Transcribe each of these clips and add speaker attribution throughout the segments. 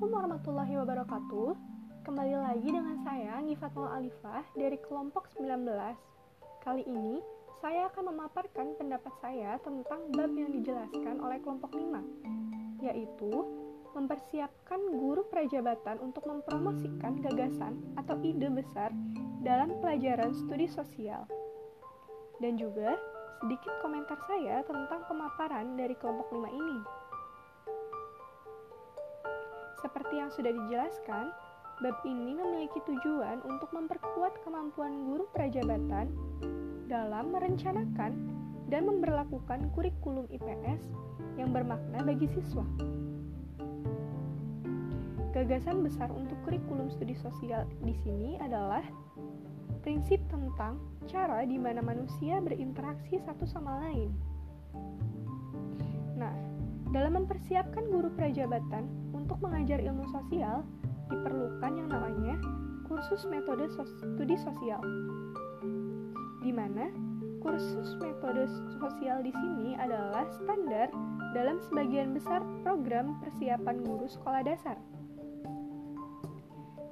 Speaker 1: Assalamualaikum warahmatullahi wabarakatuh. Kembali lagi dengan saya Ngifatul Alifah dari kelompok 19. Kali ini saya akan memaparkan pendapat saya tentang bab yang dijelaskan oleh kelompok 5, yaitu mempersiapkan guru prajabatan untuk mempromosikan gagasan atau ide besar dalam pelajaran studi sosial. Dan juga sedikit komentar saya tentang pemaparan dari kelompok 5 ini. Seperti yang sudah dijelaskan, bab ini memiliki tujuan untuk memperkuat kemampuan guru prajabatan dalam merencanakan dan memperlakukan kurikulum IPS yang bermakna bagi siswa. Gagasan besar untuk kurikulum studi sosial di sini adalah prinsip tentang cara di mana manusia berinteraksi satu sama lain. Nah, dalam mempersiapkan guru prajabatan untuk mengajar ilmu sosial, diperlukan yang namanya kursus metode sos studi sosial. Di mana kursus metode sosial di sini adalah standar dalam sebagian besar program persiapan guru sekolah dasar.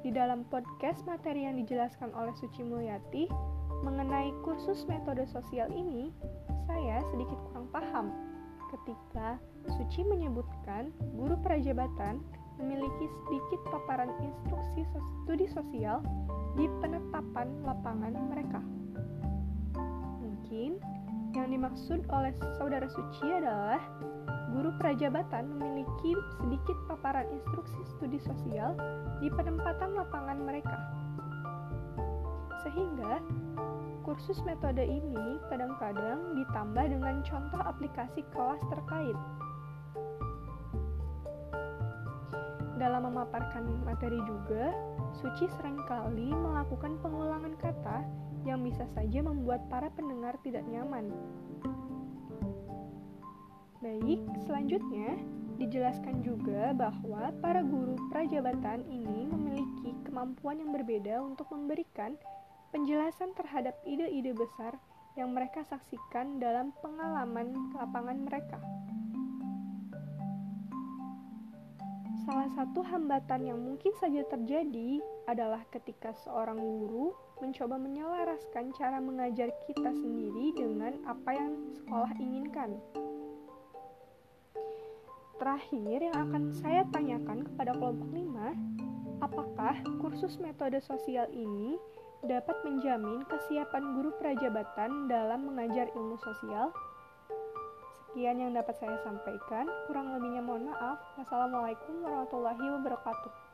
Speaker 1: Di dalam podcast materi yang dijelaskan oleh Suci Mulyati mengenai kursus metode sosial ini, saya sedikit kurang paham ketika Suci menyebutkan guru prajabatan memiliki sedikit paparan instruksi studi sosial di penetapan lapangan mereka. Mungkin yang dimaksud oleh saudara Suci adalah guru prajabatan memiliki sedikit paparan instruksi studi sosial di penempatan lapangan mereka. Sehingga kursus metode ini kadang-kadang ditambah dengan contoh aplikasi kelas terkait. Dalam memaparkan materi juga, Suci sering kali melakukan pengulangan kata yang bisa saja membuat para pendengar tidak nyaman. Baik, selanjutnya dijelaskan juga bahwa para guru prajabatan ini memiliki kemampuan yang berbeda untuk memberikan penjelasan terhadap ide-ide besar yang mereka saksikan dalam pengalaman lapangan mereka. Salah satu hambatan yang mungkin saja terjadi adalah ketika seorang guru mencoba menyelaraskan cara mengajar kita sendiri dengan apa yang sekolah inginkan. Terakhir yang akan saya tanyakan kepada kelompok 5, apakah kursus metode sosial ini dapat menjamin kesiapan guru prajabatan dalam mengajar ilmu sosial. Sekian yang dapat saya sampaikan, kurang lebihnya mohon maaf. Wassalamualaikum warahmatullahi wabarakatuh.